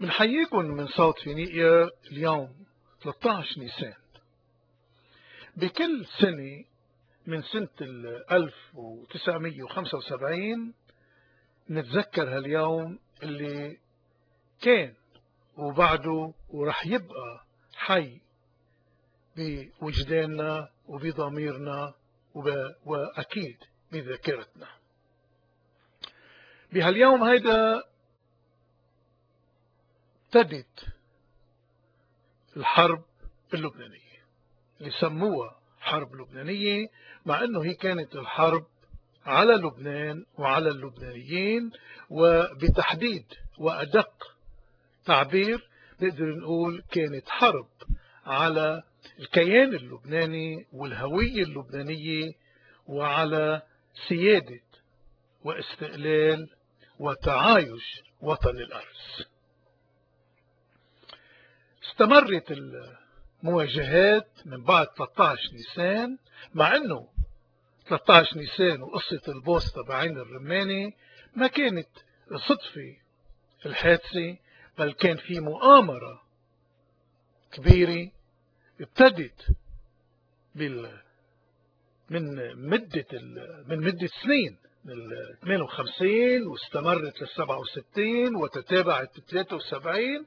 بنحييكم من صوت فينيقيا اليوم 13 نيسان بكل سنة من سنة 1975 نتذكر هاليوم اللي كان وبعده ورح يبقى حي بوجداننا وبضميرنا وأكيد بذاكرتنا. بهاليوم هيدا ابتدت الحرب اللبنانية اللي سموها حرب لبنانية مع إنه هي كانت الحرب على لبنان وعلى اللبنانيين وبتحديد وأدق تعبير نقدر نقول كانت حرب على الكيان اللبناني والهوية اللبنانية وعلى سيادة واستقلال وتعايش وطن الأرز استمرت المواجهات من بعد 13 نيسان مع أنه 13 نيسان وقصة البوسطة بعين الرماني ما كانت صدفة الحادثة بل كان في مؤامرة كبيرة ابتدت بال من مدة من مدة سنين من 58 واستمرت لل 67 وتتابعت 73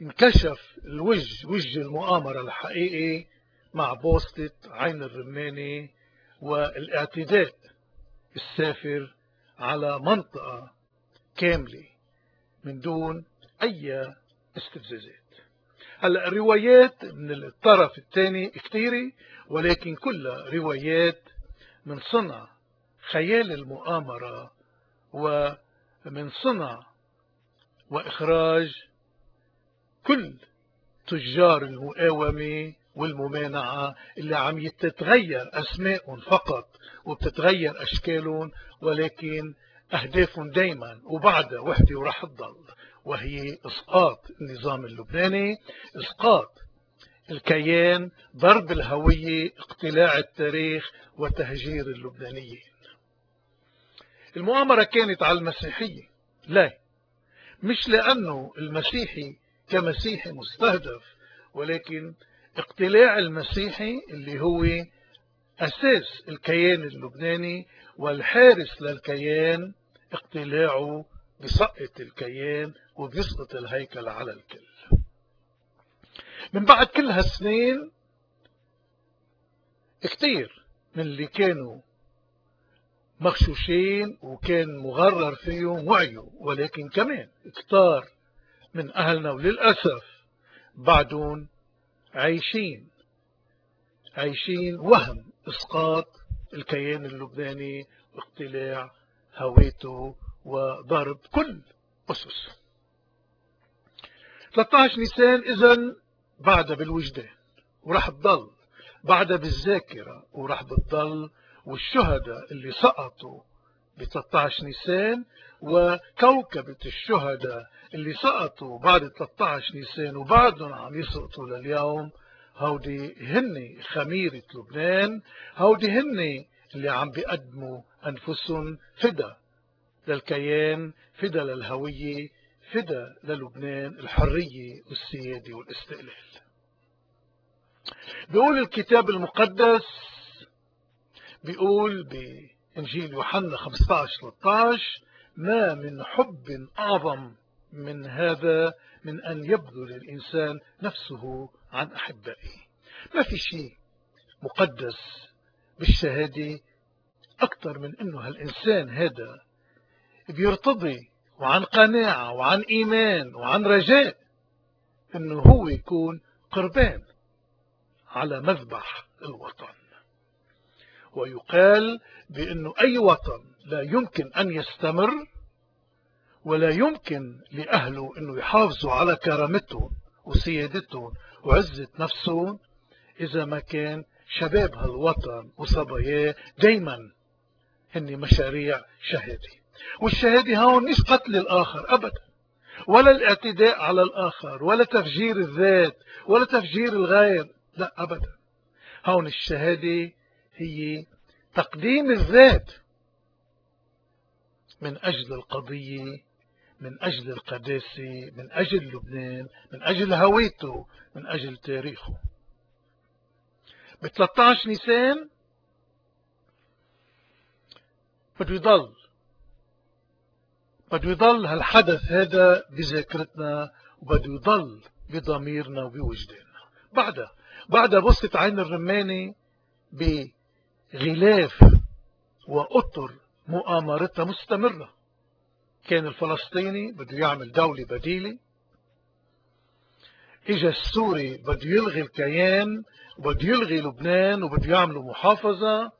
وانكشف الوجه وجه المؤامرة الحقيقي مع بوسطة عين الرماني والاعتداء السافر على منطقة كاملة من دون أي استفزازات. هلأ الروايات من الطرف الثاني كثيرة ولكن كلها روايات من صنع خيال المؤامرة ومن صنع وإخراج كل تجار المقاومة والممانعة اللي عم يتتغير أسمائهم فقط وبتتغير أشكالهم ولكن أهدافهم دايما وبعدها وحدة ورح تضل وهي إسقاط النظام اللبناني إسقاط الكيان ضرب الهوية اقتلاع التاريخ وتهجير اللبنانيين. المؤامرة كانت على المسيحية. لا مش لأنه المسيحي كمسيحي مستهدف ولكن اقتلاع المسيحي اللي هو أساس الكيان اللبناني والحارس للكيان اقتلاعه بسقط الكيان وبيسقط الهيكل على الكل. من بعد كل هالسنين كتير من اللي كانوا مغشوشين وكان مغرر فيهم وعيوا ولكن كمان كتار من أهلنا وللأسف بعدهم عايشين. عايشين وهم إسقاط الكيان اللبناني واقتلاع هويته وضرب كل أسس. 13 نيسان إذا بعد بالوجدان وراح تضل بعد بالذاكرة وراح بتضل والشهداء اللي سقطوا ب 13 نيسان وكوكبة الشهداء اللي سقطوا بعد 13 نيسان وبعدهم عم يسقطوا لليوم هودي هن خميرة لبنان هودي هن اللي عم بيقدموا أنفسهم فدا للكيان فدا للهوية فدا للبنان الحرية والسيادة والاستقلال. بيقول الكتاب المقدس بيقول بإنجيل يوحنا 15-13 ما من حب أعظم من هذا من أن يبذل الإنسان نفسه عن أحبائه. ما في شيء مقدس بالشهادة أكثر من أنه هالإنسان هذا بيرتضي وعن قناعة وعن إيمان وعن رجاء أنه هو يكون قربان على مذبح الوطن. ويقال بأنه أي وطن لا يمكن أن يستمر ولا يمكن لأهله أنه يحافظوا على كرامتهم وسيادتهم وعزة نفسهم إذا ما كان شباب هالوطن وصباياه دايما هن مشاريع شهادة. والشهادة هون مش قتل الآخر أبدا ولا الاعتداء على الآخر ولا تفجير الذات ولا تفجير الغير لا أبدا. هون الشهادة هي تقديم الذات من أجل القضية من أجل القداسة من أجل لبنان من أجل هويته من أجل تاريخه. ب 13 نيسان بده يضل بده يضل هالحدث هذا بذاكرتنا وبده يضل بضميرنا وبوجداننا. بعدها بعدها بصت عين الرماني بغلاف وأطر مؤامرتها مستمرة. كان الفلسطيني بده يعمل دولة بديلة. اجى السوري بده يلغي الكيان وبده يلغي لبنان وبده يعملوا محافظة.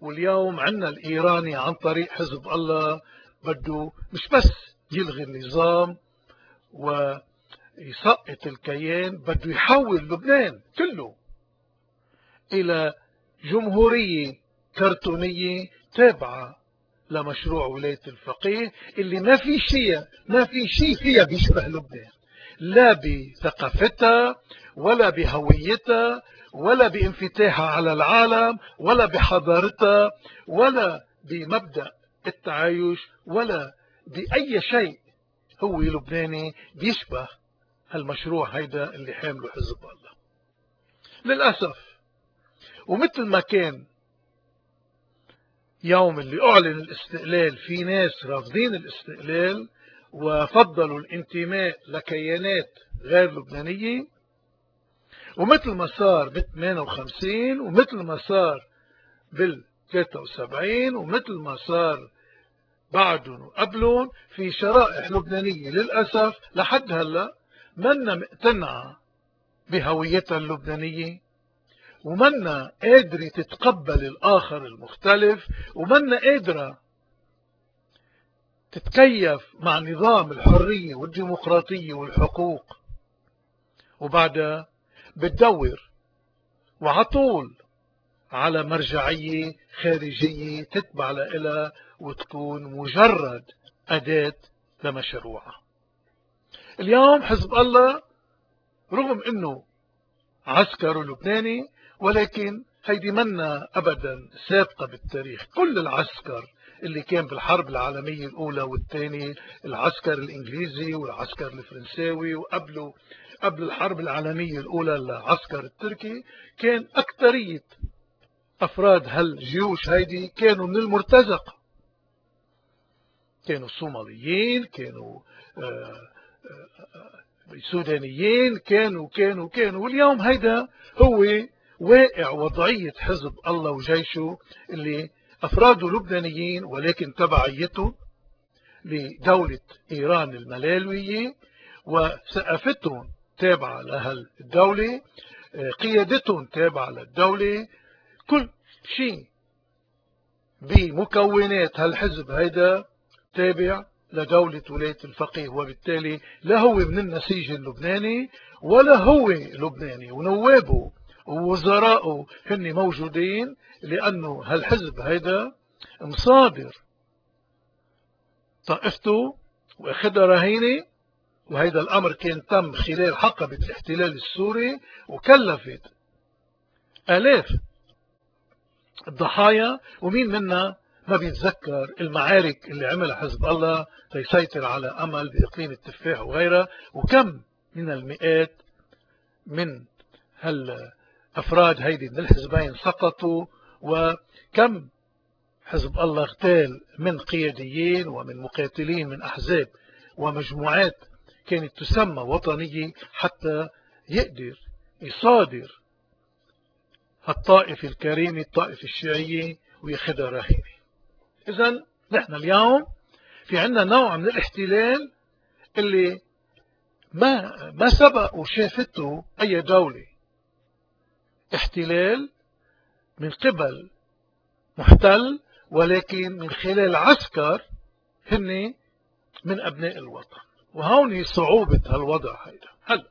واليوم عندنا الإيراني عن طريق حزب الله بده مش بس يلغي النظام ويسقط الكيان بده يحول لبنان كله إلى جمهورية كرتونية تابعة لمشروع ولاية الفقيه اللي ما في شيء ما في شيء فيها بيشبه لبنان. لا بثقافتها ولا بهويتها ولا بانفتاحها على العالم ولا بحضارتها ولا بمبدأ التعايش ولا بأي شيء هو لبناني بيشبه هالمشروع هيدا اللي حامله حزب الله. للأسف ومثل ما كان يوم اللي أعلن الاستقلال في ناس رافضين الاستقلال وفضلوا الانتماء لكيانات غير لبنانية. ومثل ما صار ب 58 ومثل ما صار بال 73 ومثل ما صار بعدهم وقبلهم في شرائح لبنانية للأسف لحد هلأ منا مقتنعة بهويتها اللبنانية. ومنا قادرة تتقبل الآخر المختلف ومنا قادرة تتكيف مع نظام الحرية والديمقراطية والحقوق. وبعدها بتدور وعطول على مرجعية خارجية تتبع لها وتكون مجرد أداة لمشروعها. اليوم حزب الله رغم أنه عسكر لبناني ولكن هيدي منا أبدا سابقة بالتاريخ. كل العسكر اللي كان بالحرب العالمية الأولى والثانية العسكر الإنجليزي والعسكر الفرنساوي وقبله قبل الحرب العالمية الأولى العسكر التركي كان أكثرية أفراد هالجيوش هيدي كانوا من المرتزقة. كانوا صوماليين كانوا آه، آه، سودانيين كانوا كانوا كانوا. واليوم هيدا هو واقع وضعية حزب الله وجيشه اللي أفراده لبنانيين ولكن تبعيته لدولة إيران الملالوية وثقافتهم تابعة لهالدولة قيادتهم تابعة للدولة كل شيء بمكونات هالحزب هيدا تابع لدولة ولاية الفقيه. وبالتالي لا هو من النسيج اللبناني ولا هو لبناني ونوابه ووزراءه هن موجودين لأنه هالحزب هيدا مصادر طائفته واخدها رهينة وهيدا الأمر كان تم خلال حقبة الاحتلال السوري وكلفت آلاف الضحايا ومين منا ما بيتذكر المعارك اللي عملها حزب الله ليسيطر على أمل بإقليم التفاح وغيرها. وكم من المئات من هالأفراد هيدي من الحزبين سقطوا وكم حزب الله اغتال من قياديين ومن مقاتلين من أحزاب ومجموعات كانت تسمى وطنية حتى يقدر يصادر الطائفة الكريمة الطائفة الشيعية وياخدها رهينة. إذا نحن اليوم في عندنا نوع من الاحتلال اللي ما ما سبق وشافته أي دولة. احتلال من قبل محتل ولكن من خلال عسكر هن من أبناء الوطن. وهون صعوبة هالوضع هيدا. هلا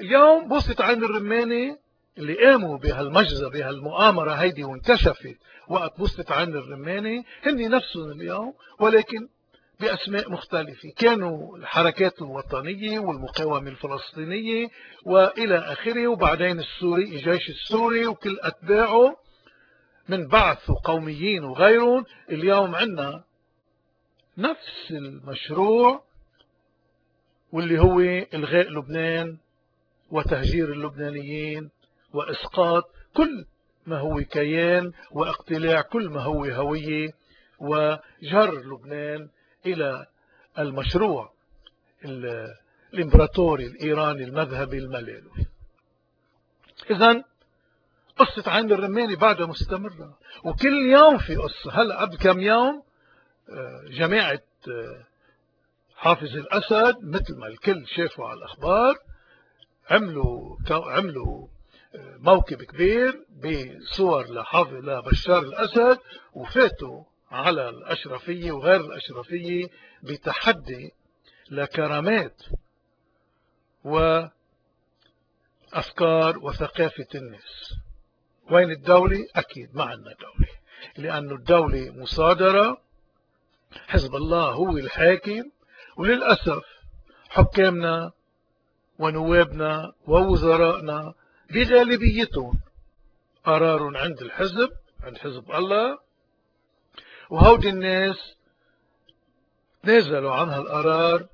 اليوم بصت عين الرماني اللي قاموا بهالمجزة بهالمؤامرة هيدي وانكشفت وقت بصت عين الرماني هن نفسهم اليوم ولكن بأسماء مختلفة. كانوا الحركات الوطنية والمقاومة الفلسطينية وإلى آخره وبعدين السوري الجيش السوري وكل أتباعه من بعث وقوميين وغيرهم. اليوم عندنا نفس المشروع واللي هو إلغاء لبنان وتهجير اللبنانيين وإسقاط كل ما هو كيان واقتلاع كل ما هو هوية وجر لبنان. إلى المشروع الإمبراطوري الإيراني المذهبي الملالوي إذا قصة عين الرماني بعدها مستمرة وكل يوم في قصة هلأ قبل كم يوم آه، جماعة آه، حافظ الأسد مثل ما الكل شافوا على الأخبار عملوا عملوا آه، موكب كبير بصور لحافظ لبشار الأسد وفاتوا على الأشرفية وغير الأشرفية بتحدي لكرامات وأفكار وثقافة الناس وين الدولة؟ أكيد ما عندنا دولة لأن الدولة مصادرة حزب الله هو الحاكم وللأسف حكامنا ونوابنا ووزرائنا بغالبيتهم قرار عند الحزب عند حزب الله وهودي الناس تنازلوا عن هالقرار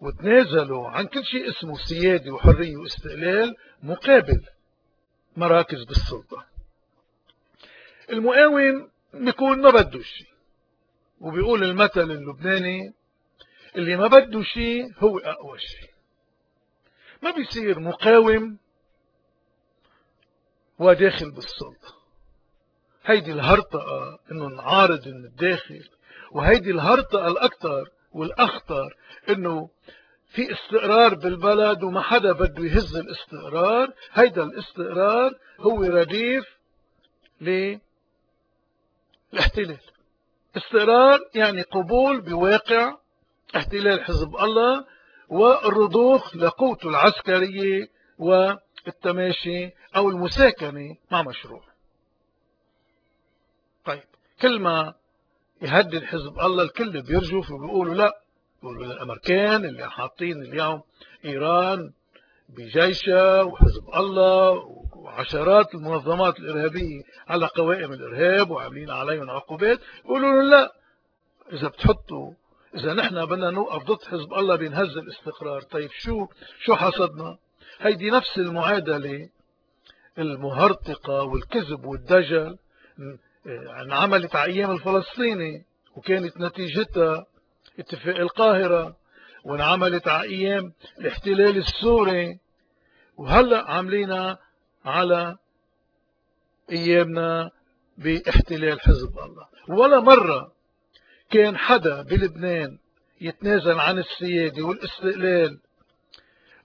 وتنازلوا عن كل شيء اسمه سيادة وحرية واستقلال مقابل مراكز بالسلطة. المقاوم بيكون ما بده شيء. وبيقول المثل اللبناني اللي ما بده شيء هو أقوى شيء. ما بيصير مقاوم وداخل بالسلطة. هيدي الهرطقة إنه نعارض من الداخل وهيدي الهرطقة الاكثر والأخطر إنه في استقرار بالبلد وما حدا بده يهز الاستقرار. هيدا الاستقرار هو رديف للاحتلال. استقرار يعني قبول بواقع احتلال حزب الله والرضوخ لقوته العسكرية والتماشي أو المساكنة مع مشروع. كل ما يهدد حزب الله الكل بيرجف وبيقولوا لا. بيقولوا الأمريكان اللي حاطين اليوم إيران بجيشها وحزب الله وعشرات المنظمات الإرهابية على قوائم الإرهاب وعاملين عليهم عقوبات. يقولوا لا. إذا بتحطوا إذا نحن بدنا نوقف ضد حزب الله بينهز الاستقرار. طيب شو شو حصدنا؟ هيدي نفس المعادلة المهرطقة والكذب والدجل. انعملت على أيام الفلسطيني وكانت نتيجتها اتفاق القاهرة وانعملت على أيام الاحتلال السوري. وهلأ عاملينها على أيامنا باحتلال حزب الله. ولا مرة كان حدا بلبنان يتنازل عن السيادة والاستقلال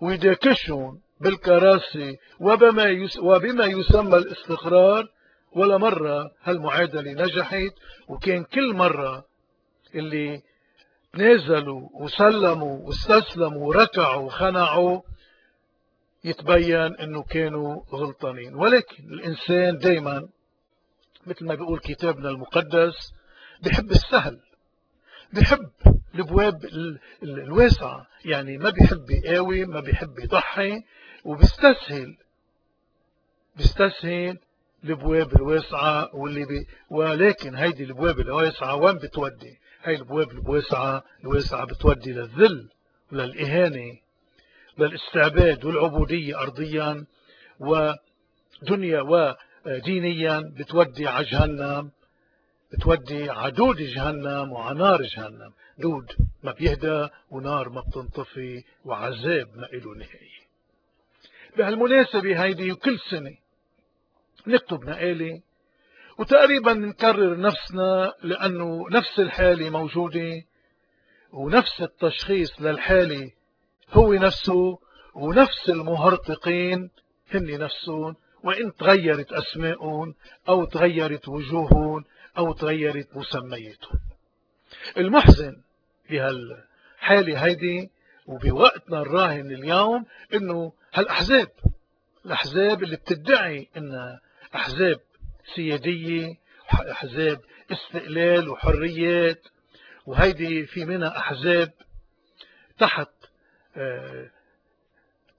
ويداكشهم بالكراسي وبما, وبما يسمى الاستقرار ولا مرة هالمعادلة نجحت وكان كل مرة اللي نازلوا وسلموا واستسلموا وركعوا وخنعوا يتبين إنه كانوا غلطانين. ولكن الإنسان دايما مثل ما بيقول كتابنا المقدس بحب السهل بحب الابواب الواسعة يعني ما بيحب يقاوي ما بيحب يضحي وبيستسهل بيستسهل الأبواب الواسعة واللي بي ولكن هيدي الأبواب الواسعة وين بتودي؟ هاي الأبواب الواسعة الواسعة بتودي للذل وللإهانة للاستعباد والعبودية أرضيا ودنيا ودينيا بتودي على جهنم بتودي على دود جهنم وعلى نار جهنم. دود ما بيهدى ونار ما بتنطفي وعذاب ما له نهاية بهالمناسبة هيدي وكل سنة نكتب نقالة وتقريبا نكرر نفسنا لأنه نفس الحالة موجودة ونفس التشخيص للحالة هو نفسه ونفس المهرطقين هن نفسهم. وإن تغيرت أسماءهم أو تغيرت وجوههم أو تغيرت مسمياتهم. المحزن بهالحالة هيدي وبوقتنا الراهن اليوم إنه هالأحزاب الأحزاب اللي بتدعي إنها أحزاب سيادية أحزاب استقلال وحريات وهيدي في منها أحزاب تحت آه،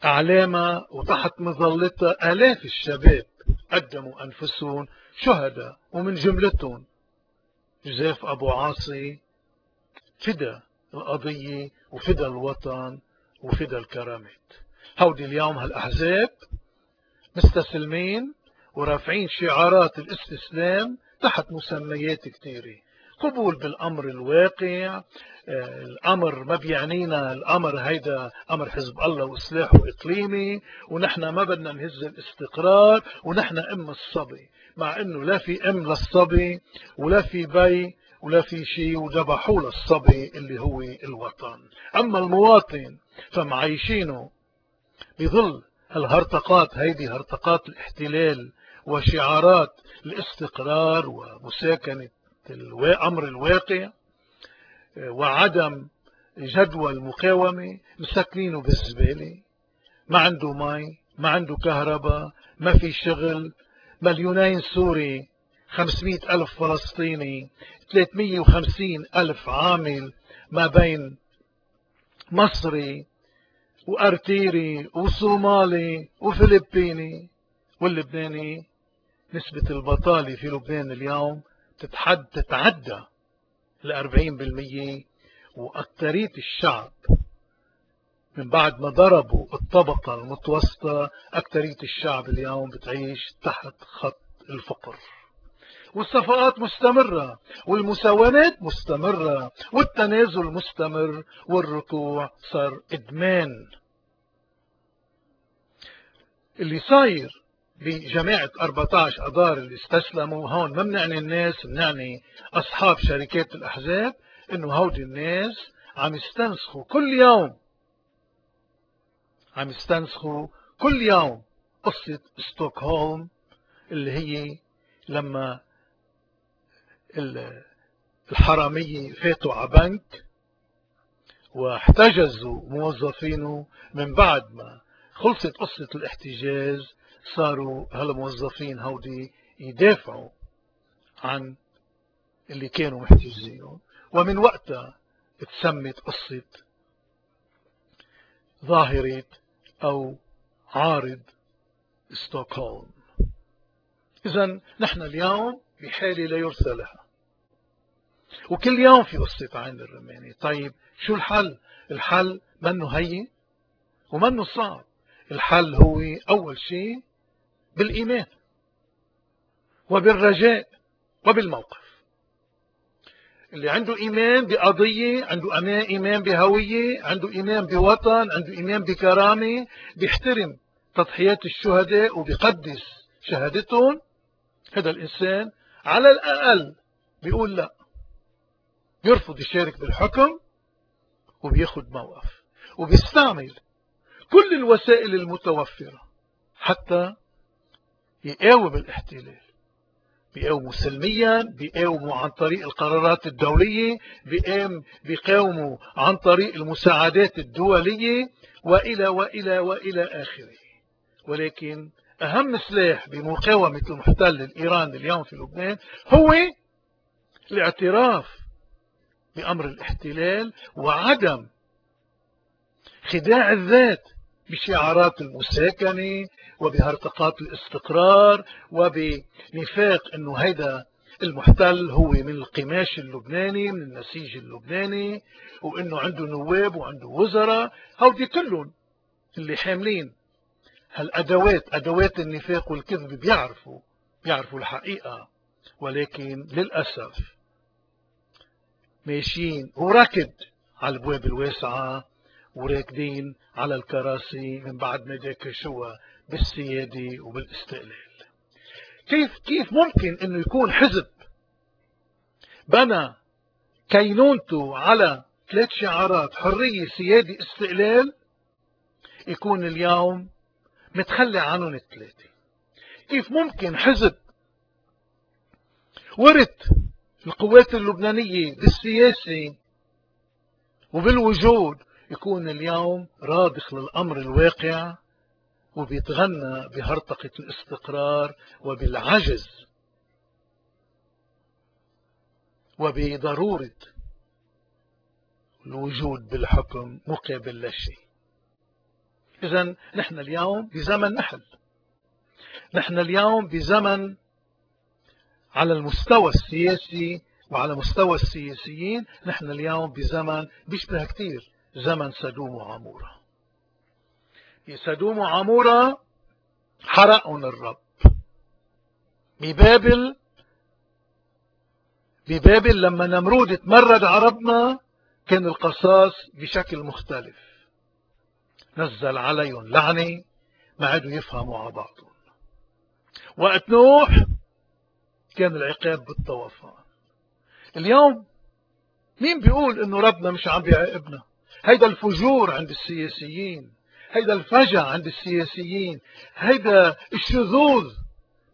إعلامها وتحت مظلتها آلاف الشباب قدموا أنفسهم شهداء ومن جملتهم جوزيف أبو عاصي فدا القضية وفدا الوطن وفدا الكرامات. هودي اليوم هالأحزاب مستسلمين ورافعين شعارات الاستسلام تحت مسميات كثيرة. قبول بالأمر الواقع آه، الأمر ما بيعنينا الأمر هيدا أمر حزب الله وإصلاحه إقليمي ونحن ما بدنا نهز الاستقرار ونحن أم الصبي. مع أنه لا في أم للصبي ولا في بي ولا في شيء وذبحوا للصبي اللي هو الوطن. أما المواطن فمعيشينه بظل الهرطقات هيدي هرطقات الاحتلال وشعارات الاستقرار ومساكنة أمر الواقع وعدم جدوى المقاومة مسكنينه بالزبالة ما عنده مي ما عنده كهرباء ما في شغل مليونين سوري 500 ألف فلسطيني 350 ألف عامل ما بين مصري وأرتيري وصومالي وفلبيني واللبناني. نسبة البطالة في لبنان اليوم تتحد تتعدى الأربعين بالمية وأكثرية الشعب من بعد ما ضربوا الطبقة المتوسطة أكثرية الشعب اليوم بتعيش تحت خط الفقر. والصفقات مستمرة والمساومات مستمرة والتنازل مستمر والركوع صار إدمان. اللي صاير بجماعة 14 أدار اللي استسلموا. هون ما بنعني الناس بنعني أصحاب شركات الأحزاب إنه هودي الناس عم يستنسخوا كل يوم. عم يستنسخوا كل يوم قصة ستوكهولم اللي هي لما الحرامية فاتوا على بنك واحتجزوا موظفينه من بعد ما خلصت قصة الاحتجاز صاروا هالموظفين هودي يدافعوا عن اللي كانوا محتجزينه. ومن وقتها تسمت قصة ظاهرة أو عارض ستوكهولم. إذا نحن اليوم بحالة لا يرثى لها. وكل يوم في قصة عين الرماني. طيب شو الحل؟ الحل منه هين ومنه صعب. الحل هو أول شيء بالإيمان وبالرجاء وبالموقف. اللي عنده إيمان بقضية عنده إيمان بهوية عنده إيمان بوطن عنده إيمان بكرامة بيحترم تضحيات الشهداء وبيقدس شهادتهم هذا الإنسان على الأقل بيقول لا بيرفض يشارك بالحكم وبياخد موقف وبيستعمل كل الوسائل المتوفرة حتى يقاوم الاحتلال بيقاوموا سلميا بيقاوموا عن طريق القرارات الدولية بيقاوموا عن طريق المساعدات الدولية وإلى وإلى وإلى آخره. ولكن أهم سلاح بمقاومة المحتل الإيراني اليوم في لبنان هو الاعتراف بأمر الاحتلال وعدم خداع الذات بشعارات المساكنة وبهرطقات الاستقرار وبنفاق أنه هيدا المحتل هو من القماش اللبناني من النسيج اللبناني وأنه عنده نواب وعنده وزراء هودي كلهم اللي حاملين. هالأدوات أدوات النفاق والكذب بيعرفوا بيعرفوا الحقيقة ولكن للأسف ماشيين. وركض على البواب الواسعة وراكدين على الكراسي من بعد ما داكشوها بالسيادة وبالاستقلال. كيف كيف ممكن إنه يكون حزب بنى كينونته على ثلاث شعارات حرية سيادة استقلال يكون اليوم متخلى عنهم الثلاثة؟ كيف ممكن حزب ورث القوات اللبنانية بالسياسة وبالوجود يكون اليوم رادخ للأمر الواقع وبيتغنى بهرطقة الاستقرار وبالعجز وبضرورة الوجود بالحكم مقابل لا شيء. إذا نحن اليوم بزمن نحل نحن اليوم بزمن على المستوى السياسي وعلى مستوى السياسيين. نحن اليوم بزمن بيشبه كثير زمن سدوم وعمورة سدوم وعمورة حرقهم الرب. ببابل ببابل لما نمرود تمرد عربنا كان القصاص بشكل مختلف. نزل عليهم لعنة ما عادوا يفهموا على بعضهم وقت نوح كان العقاب بالطوفان اليوم مين بيقول إنه ربنا مش عم بيعاقبنا؟ هيدا الفجور عند السياسيين هيدا الفجع عند السياسيين هيدا الشذوذ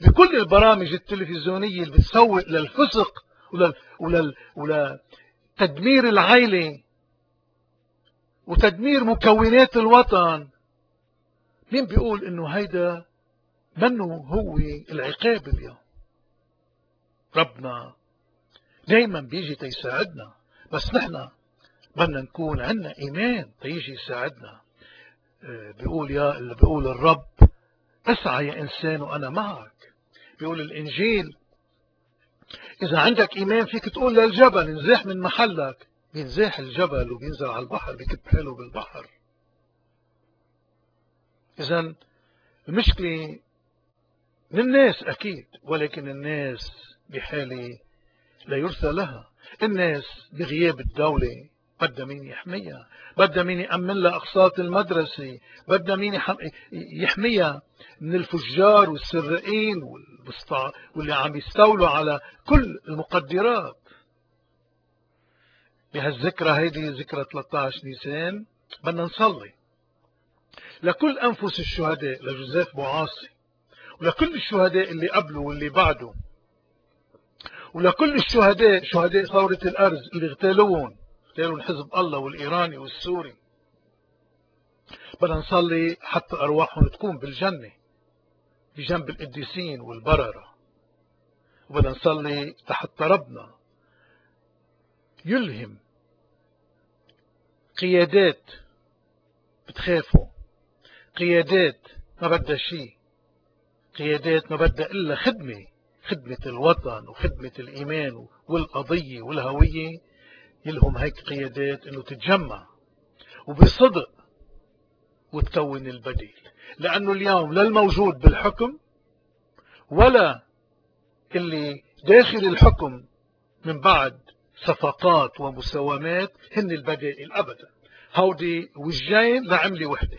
بكل البرامج التلفزيونية اللي بتسوق للفسق ولل... ولل... ولتدمير العائلة وتدمير مكونات الوطن. مين بيقول إنه هيدا منه هو العقاب اليوم؟ ربنا دايما بيجي تيساعدنا بس نحن بدنا نكون عندنا إيمان. تيجي يساعدنا. آه، بيقول يا اللي بيقول الرب اسعى يا إنسان وأنا معك. بيقول الإنجيل إذا عندك إيمان فيك تقول للجبل انزاح من محلك. بينزاح الجبل وبينزل على البحر بيكب حاله بالبحر. إذا المشكلة من الناس أكيد ولكن الناس بحاله لا يرثى لها. الناس بغياب الدولة بدها مين يحميها. بدها مين يأمن لها أقساط المدرسة. بدها مين يحميها من الفجار والسرقين واللي عم يستولوا على كل المقدرات. بهالذكرى هيدي ذكرى 13 نيسان بدنا نصلي. لكل أنفس الشهداء لجوزيف بوعاصي ولكل الشهداء اللي قبله واللي بعده. ولكل الشهداء شهداء ثورة الأرز اللي اغتالوهم. اغتالوا حزب الله والإيراني والسوري. بدنا نصلي حتى أرواحهم تكون بالجنة بجنب القديسين والبررة. وبدنا نصلي لحتى ربنا. يلهم قيادات بتخافوا. قيادات ما بدها شيء. قيادات ما بدها إلا خدمة خدمة الوطن وخدمة الإيمان والقضية والهوية. يلهم هيك قيادات إنه تتجمع وبصدق وتكون البديل. لأنه اليوم لا الموجود بالحكم ولا اللي داخل الحكم من بعد صفقات ومساومات هن البدائل أبدا. هودي وجين لعملة وحدة.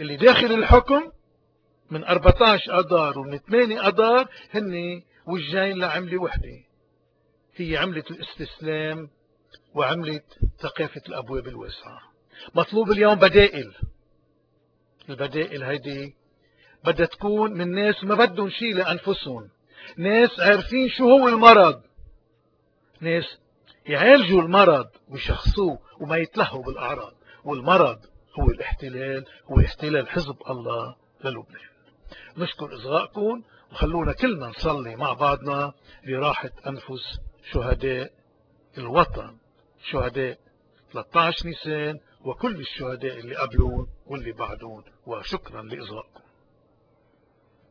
اللي داخل الحكم من 14 أدار ومن 8 أدار هن وجهين لعملة وحدة. هي عملة الاستسلام وعملة ثقافة الأبواب الواسعة مطلوب اليوم بدائل. البدائل هيدي بدها تكون من ناس ما بدهم شيء لأنفسهم. ناس عارفين شو هو المرض. ناس يعالجوا المرض ويشخصوه وما يتلهوا بالأعراض. والمرض هو الاحتلال هو احتلال حزب الله للبنان. نشكر إصغائكم وخلونا كلنا نصلي مع بعضنا لراحة أنفس شهداء الوطن شهداء 13 نيسان وكل الشهداء اللي قبلون واللي بعدون وشكرا لإصغائكم